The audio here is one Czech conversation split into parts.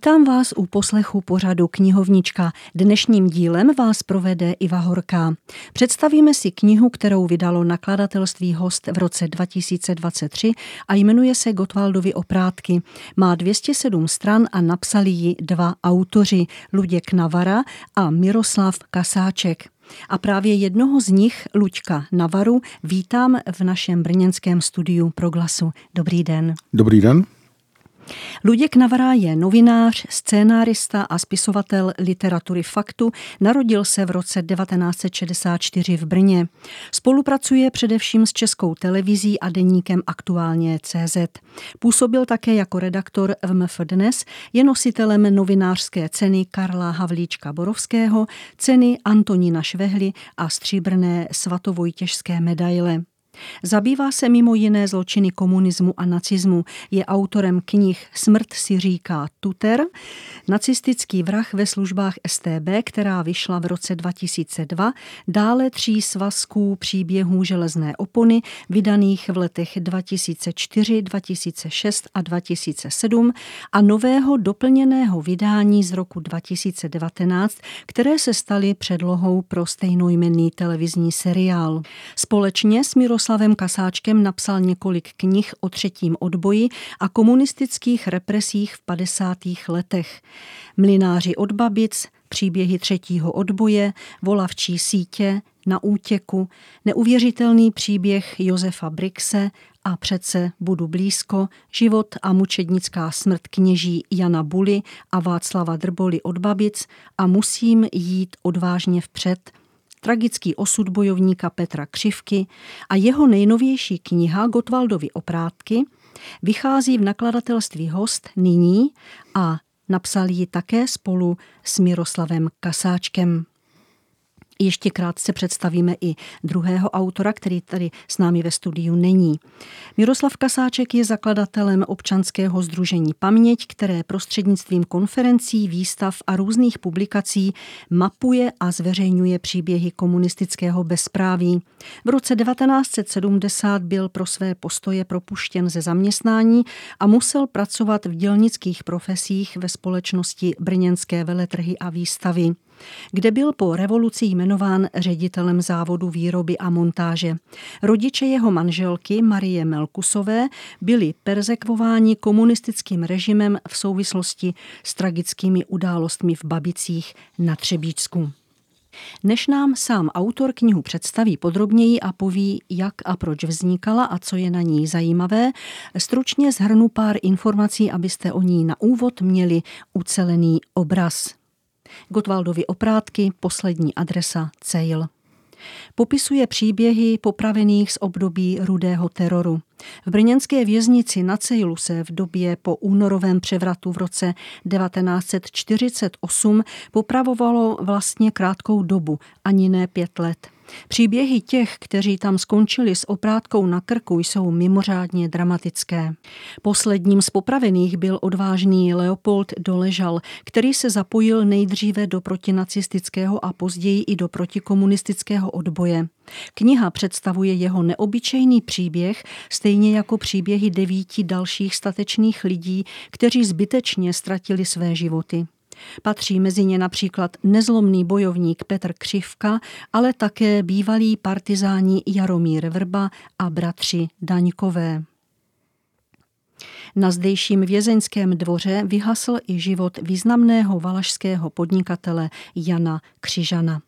Vítám vás u poslechu pořadu Knihovnička. Dnešním dílem vás provede Iva Horká. Představíme si knihu, kterou vydalo nakladatelství Host v roce 2023 a jmenuje se Gotwaldovi oprátky. Má 207 stran a napsali ji dva autoři, Luděk Navara a Miroslav Kasáček. A právě jednoho z nich, Luďka Navaru, vítám v našem brněnském studiu Proglasu. Dobrý den. Dobrý den. Luděk Navará je novinář, scénárista a spisovatel literatury faktu. Narodil se v roce 1964 v Brně. Spolupracuje především s českou televizí a deníkem Aktuálně CZ. Působil také jako redaktor v MF Dnes, je nositelem novinářské ceny Karla Havlíčka Borovského, ceny Antonína Švehly a stříbrné svatovojtěžské medaile. Zabývá se mimo jiné zločiny komunismu a nacismu. Je autorem knih Smrt si říká Tuter, nacistický vrah ve službách STB, která vyšla v roce 2002, dále tří svazků příběhů železné opony, vydaných v letech 2004, 2006 a 2007 a nového doplněného vydání z roku 2019, které se staly předlohou pro stejnojmenný televizní seriál. Společně s Miroslavem Miroslavem Kasáčkem napsal několik knih o třetím odboji a komunistických represích v 50. letech. Mlináři od Babic, příběhy třetího odboje, volavčí sítě, na útěku, neuvěřitelný příběh Josefa Brixe a přece budu blízko, život a mučednická smrt kněží Jana Buly a Václava Drboli od Babic a musím jít odvážně vpřed – tragický osud bojovníka Petra Křivky a jeho nejnovější kniha Gotwaldovy oprátky vychází v nakladatelství Host nyní a napsal ji také spolu s Miroslavem Kasáčkem. Ještě krátce představíme i druhého autora, který tady s námi ve studiu není. Miroslav Kasáček je zakladatelem občanského združení Paměť, které prostřednictvím konferencí, výstav a různých publikací mapuje a zveřejňuje příběhy komunistického bezpráví. V roce 1970 byl pro své postoje propuštěn ze zaměstnání a musel pracovat v dělnických profesích ve společnosti Brněnské veletrhy a výstavy kde byl po revoluci jmenován ředitelem závodu výroby a montáže. Rodiče jeho manželky Marie Melkusové byli perzekvováni komunistickým režimem v souvislosti s tragickými událostmi v Babicích na Třebíčsku. Než nám sám autor knihu představí podrobněji a poví, jak a proč vznikala a co je na ní zajímavé, stručně zhrnu pár informací, abyste o ní na úvod měli ucelený obraz. Gotwaldovi oprátky, poslední adresa Cejl. Popisuje příběhy popravených z období rudého teroru. V brněnské věznici na Cejlu se v době po únorovém převratu v roce 1948 popravovalo vlastně krátkou dobu, ani ne pět let. Příběhy těch, kteří tam skončili s oprátkou na krku, jsou mimořádně dramatické. Posledním z popravených byl odvážný Leopold Doležal, který se zapojil nejdříve do protinacistického a později i do protikomunistického odboje. Kniha představuje jeho neobyčejný příběh, stejně jako příběhy devíti dalších statečných lidí, kteří zbytečně ztratili své životy. Patří mezi ně například nezlomný bojovník Petr Křivka, ale také bývalí partizáni Jaromír Vrba a bratři Daňkové. Na zdejším vězeňském dvoře vyhasl i život významného valašského podnikatele Jana Křižana.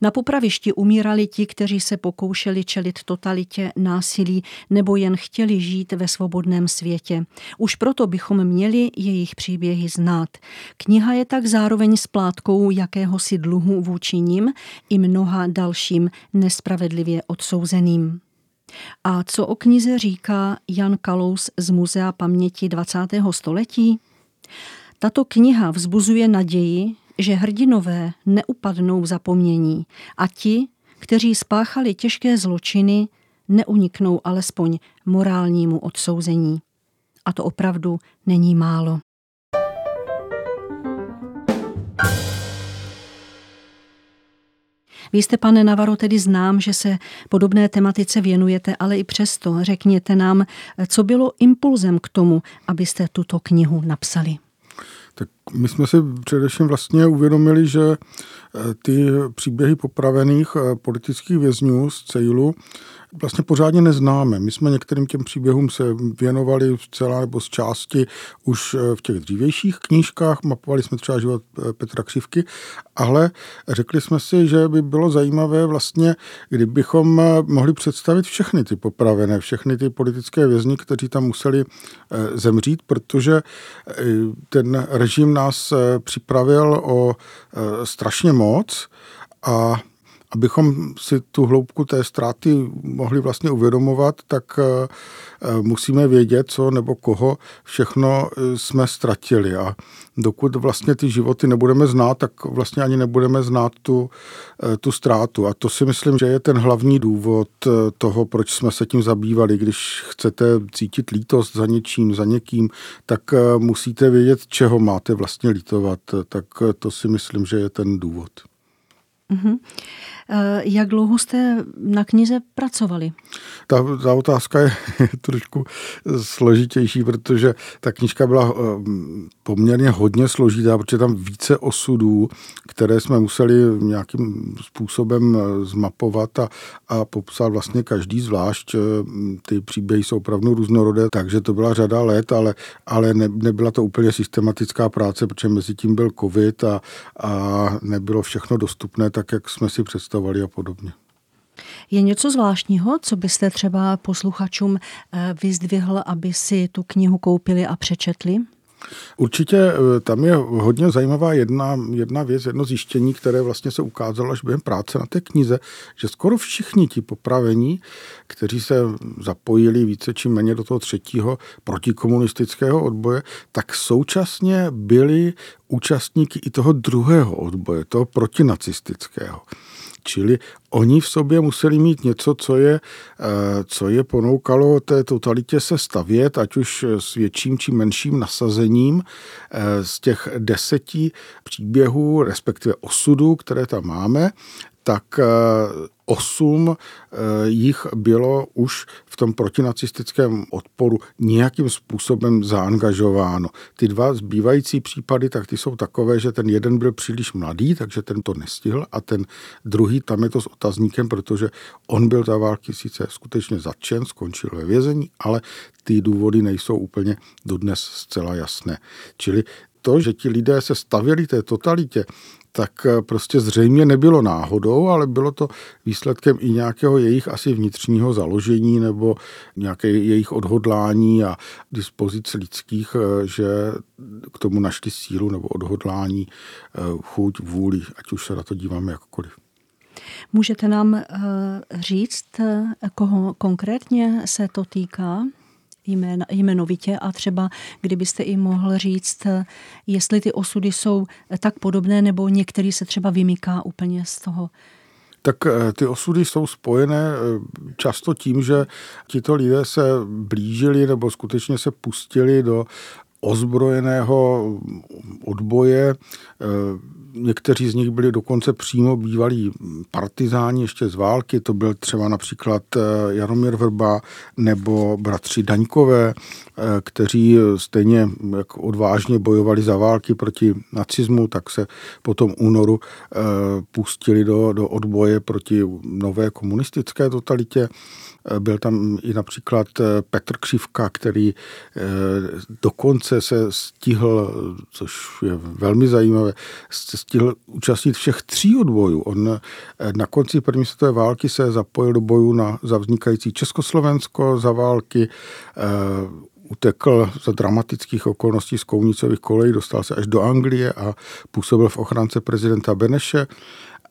Na popravišti umírali ti, kteří se pokoušeli čelit totalitě, násilí nebo jen chtěli žít ve svobodném světě. Už proto bychom měli jejich příběhy znát. Kniha je tak zároveň splátkou jakéhosi dluhu vůči nim i mnoha dalším nespravedlivě odsouzeným. A co o knize říká Jan Kalous z Muzea paměti 20. století? Tato kniha vzbuzuje naději, že hrdinové neupadnou v zapomnění a ti, kteří spáchali těžké zločiny, neuniknou alespoň morálnímu odsouzení. A to opravdu není málo. Vy jste, pane Navaro, tedy znám, že se podobné tematice věnujete, ale i přesto řekněte nám, co bylo impulzem k tomu, abyste tuto knihu napsali. Tak my jsme si především vlastně uvědomili, že eh, ty příběhy popravených eh, politických vězňů z Cejlu vlastně pořádně neznáme. My jsme některým těm příběhům se věnovali celá nebo z části už eh, v těch dřívějších knížkách, mapovali jsme třeba život Petra Křivky, ale řekli jsme si, že by bylo zajímavé vlastně, kdybychom mohli představit všechny ty popravené, všechny ty politické vězni, kteří tam museli zemřít, protože ten režim nás připravil o strašně moc a abychom si tu hloubku té ztráty mohli vlastně uvědomovat, tak eh, eh, musíme vědět, co nebo koho všechno eh, jsme ztratili. A dokud vlastně ty životy nebudeme znát, tak vlastně ani nebudeme znát tu, tu ztrátu. A to si myslím, že je ten hlavní důvod toho, proč jsme se tím zabývali. Když chcete cítit lítost za něčím, za někým, tak musíte vědět, čeho máte vlastně lítovat. Tak to si myslím, že je ten důvod. Mm-hmm. Jak dlouho jste na knize pracovali? Ta, ta otázka je trošku složitější, protože ta knižka byla eh, poměrně hodně složitá, protože tam více osudů, které jsme museli nějakým způsobem eh, zmapovat a, a popsat vlastně každý zvlášť. Ty příběhy jsou opravdu různorodé, takže to byla řada let, ale, ale ne, nebyla to úplně systematická práce, protože mezi tím byl covid a, a nebylo všechno dostupné tak, jak jsme si představovali a podobně. Je něco zvláštního, co byste třeba posluchačům eh, vyzdvihl, aby si tu knihu koupili a přečetli? Určitě eh, tam je hodně zajímavá jedna, jedna věc, jedno zjištění, které vlastně se ukázalo až během práce na té knize, že skoro všichni ti popravení, kteří se zapojili více či méně do toho třetího protikomunistického odboje, tak současně byli účastníky i toho druhého odboje, toho protinacistického. Čili oni v sobě museli mít něco, co je, eh, co je ponoukalo té totalitě se stavět, ať už s větším či menším nasazením eh, z těch deseti příběhů, respektive osudů, které tam máme, tak eh, osm jich bylo už v tom protinacistickém odporu nějakým způsobem zaangažováno. Ty dva zbývající případy, tak ty jsou takové, že ten jeden byl příliš mladý, takže ten to nestihl a ten druhý, tam je to s otazníkem, protože on byl za války sice skutečně zatčen, skončil ve vězení, ale ty důvody nejsou úplně dodnes zcela jasné. Čili to, že ti lidé se stavěli té totalitě, tak eh, prostě zřejmě nebylo náhodou, ale bylo to výsledkem i nějakého jejich asi vnitřního založení nebo nějaké jejich odhodlání a dispozic lidských, eh, že k tomu našli sílu nebo odhodlání, eh, chuť, vůli, ať už se na to díváme jakkoliv. Můžete nám říct, koho konkrétně se to týká? Jména, jmenovitě a třeba kdybyste i mohl říct, jestli ty osudy jsou tak podobné nebo některý se třeba vymyká úplně z toho? Tak eh, ty osudy jsou spojené eh, často tím, že tito lidé se blížili nebo skutečně se pustili do ozbrojeného odboje. Eh, někteří z nich byli dokonce přímo bývalí partizáni ještě z války, to byl třeba například eh, Jaromír Vrba nebo bratři Daňkové, eh, kteří stejně jak odvážně bojovali za války proti nacismu, tak se po tom únoru pustili do, do odboje proti nové komunistické totalitě. Byl tam i například Petr Křivka, který eh, dokonce se stihl, což je velmi zajímavé, stihl účastnit všech tří odbojů. On eh, na konci první světové války se zapojil do bojů na, za vznikající Československo, za války utekl za dramatických okolností z Kounicových kolejí, dostal se až do Anglie a působil v ochrance prezidenta Beneše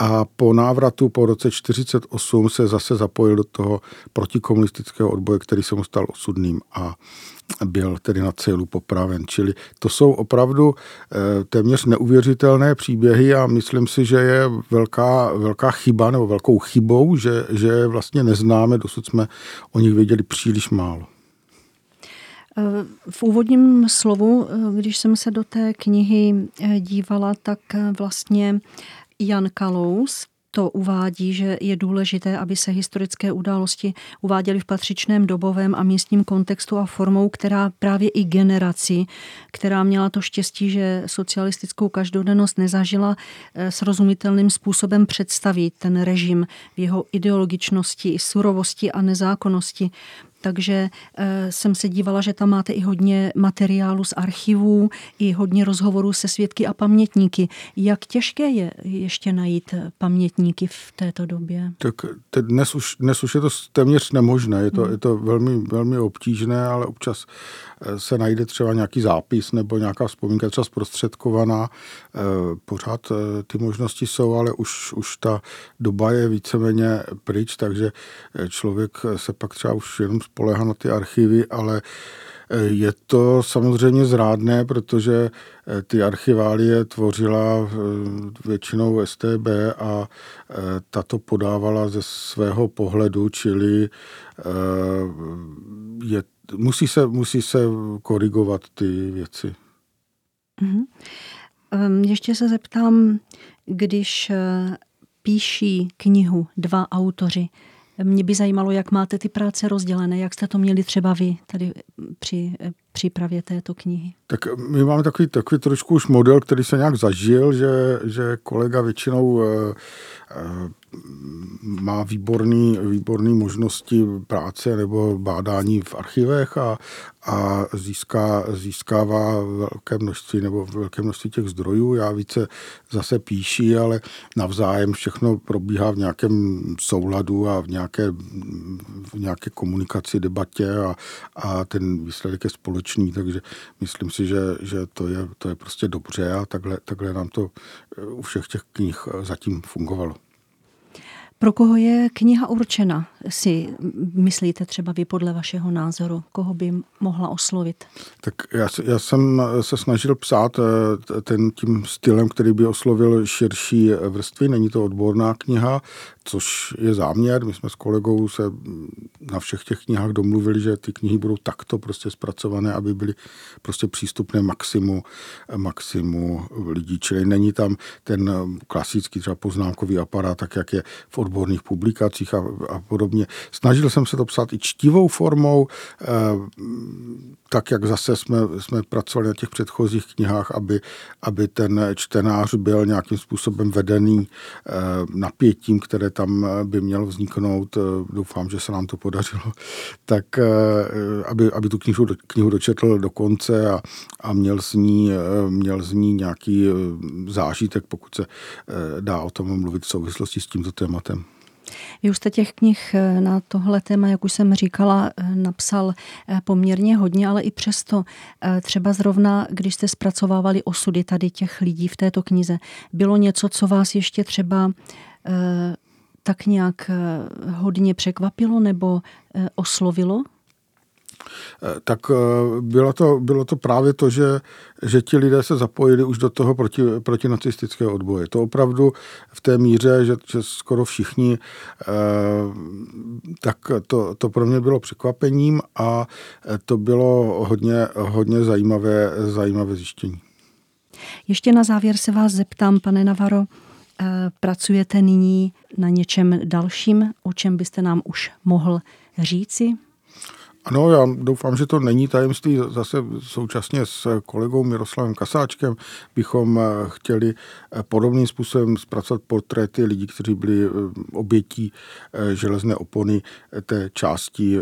a po návratu po roce 1948 se zase zapojil do toho protikomunistického odboje, který se mu stal osudným a byl tedy na celu popraven. Čili to jsou opravdu eh, téměř neuvěřitelné příběhy a myslím si, že je velká, velká chyba nebo velkou chybou, že, že vlastně neznáme, dosud jsme o nich věděli příliš málo. Eh, v úvodním slovu, eh, když jsem se do té knihy dívala, tak vlastně Jan Kalous to uvádí, že je důležité, aby se historické události uváděly v patřičném dobovém a místním kontextu a formou, která právě i generaci, která měla to štěstí, že socialistickou každodennost nezažila, eh, srozumitelným způsobem představí ten režim v jeho ideologičnosti, surovosti a nezákonnosti takže e, jsem se dívala, že tam máte i hodně materiálu z archivů, i hodně rozhovorů se svědky a pamětníky. Jak těžké je ještě najít pamětníky v této době? Tak dnes už, dnes už je to téměř nemožné, je to, hmm. je to velmi, velmi obtížné, ale občas eh, se najde třeba nějaký zápis nebo nějaká vzpomínka třeba zprostředkovaná. Eh, pořád ty možnosti jsou, ale už, už ta doba je víceméně pryč, takže člověk se pak třeba už jenom spolehá na ty archivy, ale eh, je to samozřejmě zrádné, protože eh, ty archiválie tvořila eh, většinou STB a tato podávala ze svého pohledu, čili je, musí, se, musí se korigovat ty věci. Mm-hmm. Ještě se zeptám, když píší knihu dva autoři, mě by zajímalo, jak máte ty práce rozdělené, jak jste to měli třeba vy tady při přípravě této knihy. Tak my máme takový, takový trošku už model, který se nějak zažil, že, že kolega většinou eh, eh, má výborný, výborný možnosti práce nebo bádání v archivech a, a získá, získává velké množství nebo velké množství těch zdrojů. Já více zase píší, ale navzájem všechno probíhá v nějakém souladu a v nějaké, v nějaké komunikaci, debatě a, a ten výsledek je společný, takže myslím si, že, že to, je, to je prostě dobře a takhle, takhle nám to u všech těch knih zatím fungovalo. Pro koho je kniha určena, si myslíte třeba vy podle vašeho názoru? Koho by mohla oslovit? Tak já, já jsem se snažil psát eh, ten tím stylem, který by oslovil širší vrstvy. Není to odborná kniha, což je záměr. My jsme s kolegou se na všech těch knihách domluvili, že ty knihy budou takto prostě zpracované, aby byly prostě přístupné maximu, maximu lidí. Čili není tam ten klasický třeba poznámkový aparát, tak jak je v odborných publikacích a, a podobně. Snažil jsem se to psát i čtivou formou, eh, tak jak zase jsme, jsme pracovali na těch předchozích knihách, aby, aby ten čtenář byl nějakým způsobem vedený eh, napětím, které tam by mělo vzniknout. Eh, doufám, že se nám to podařilo. Tak aby, aby tu knihu, knihu dočetl do konce a, a měl, z ní, měl z ní nějaký zážitek, pokud se dá o tom mluvit v souvislosti s tímto tématem. Vy už jste těch knih eh, na tohle téma, jak už jsem říkala, eh, napsal eh, poměrně hodně, ale i přesto třeba zrovna, když jste zpracovávali osudy tady těch lidí v této knize, bylo něco, co vás ještě třeba tak nějak hodně překvapilo nebo oslovilo? Eh, tak eh, bylo to, bylo to právě to, že, že ti lidé se zapojili už do toho proti, protinacistického odboje. To opravdu v té míře, že, že skoro všichni, eh, tak to, to pro mě bylo překvapením a to bylo hodně, hodně zajímavé, zajímavé zjištění. Ještě na závěr se vás zeptám, pane Navaro, pracujete nyní na něčem dalším, o čem byste nám už mohl říci? Ano, já doufám, že to není tajemství. Zase současně s kolegou Miroslavem Kasáčkem bychom eh, chtěli eh, podobným způsobem zpracovat portréty lidí, kteří byli eh, obětí železné opony té části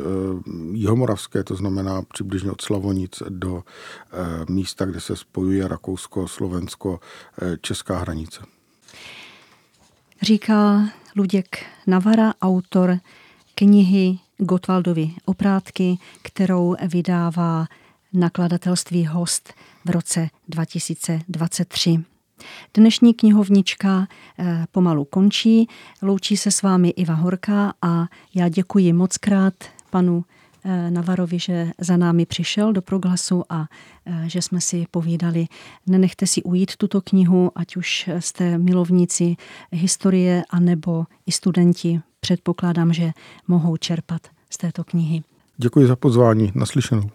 jihomoravské, to znamená přibližně od Slavonic do místa, kde se spojuje Rakousko, Slovensko, česká hranice. Říká Luděk Navara, autor knihy Gotwaldovi oprátky, kterou vydává nakladatelství Host v roce 2023. Dnešní knihovnička eh, pomalu končí. Loučí se s vámi Iva Horka a já děkuji moc krát panu eh, Navarovi, že za námi přišel do proglasu a eh, že jsme si povídali. Nenechte si ujít tuto knihu, ať už jste milovníci historie, anebo i studenti předpokládám, že mohou čerpat z této knihy. Děkuji za pozvání. Naslyšenou.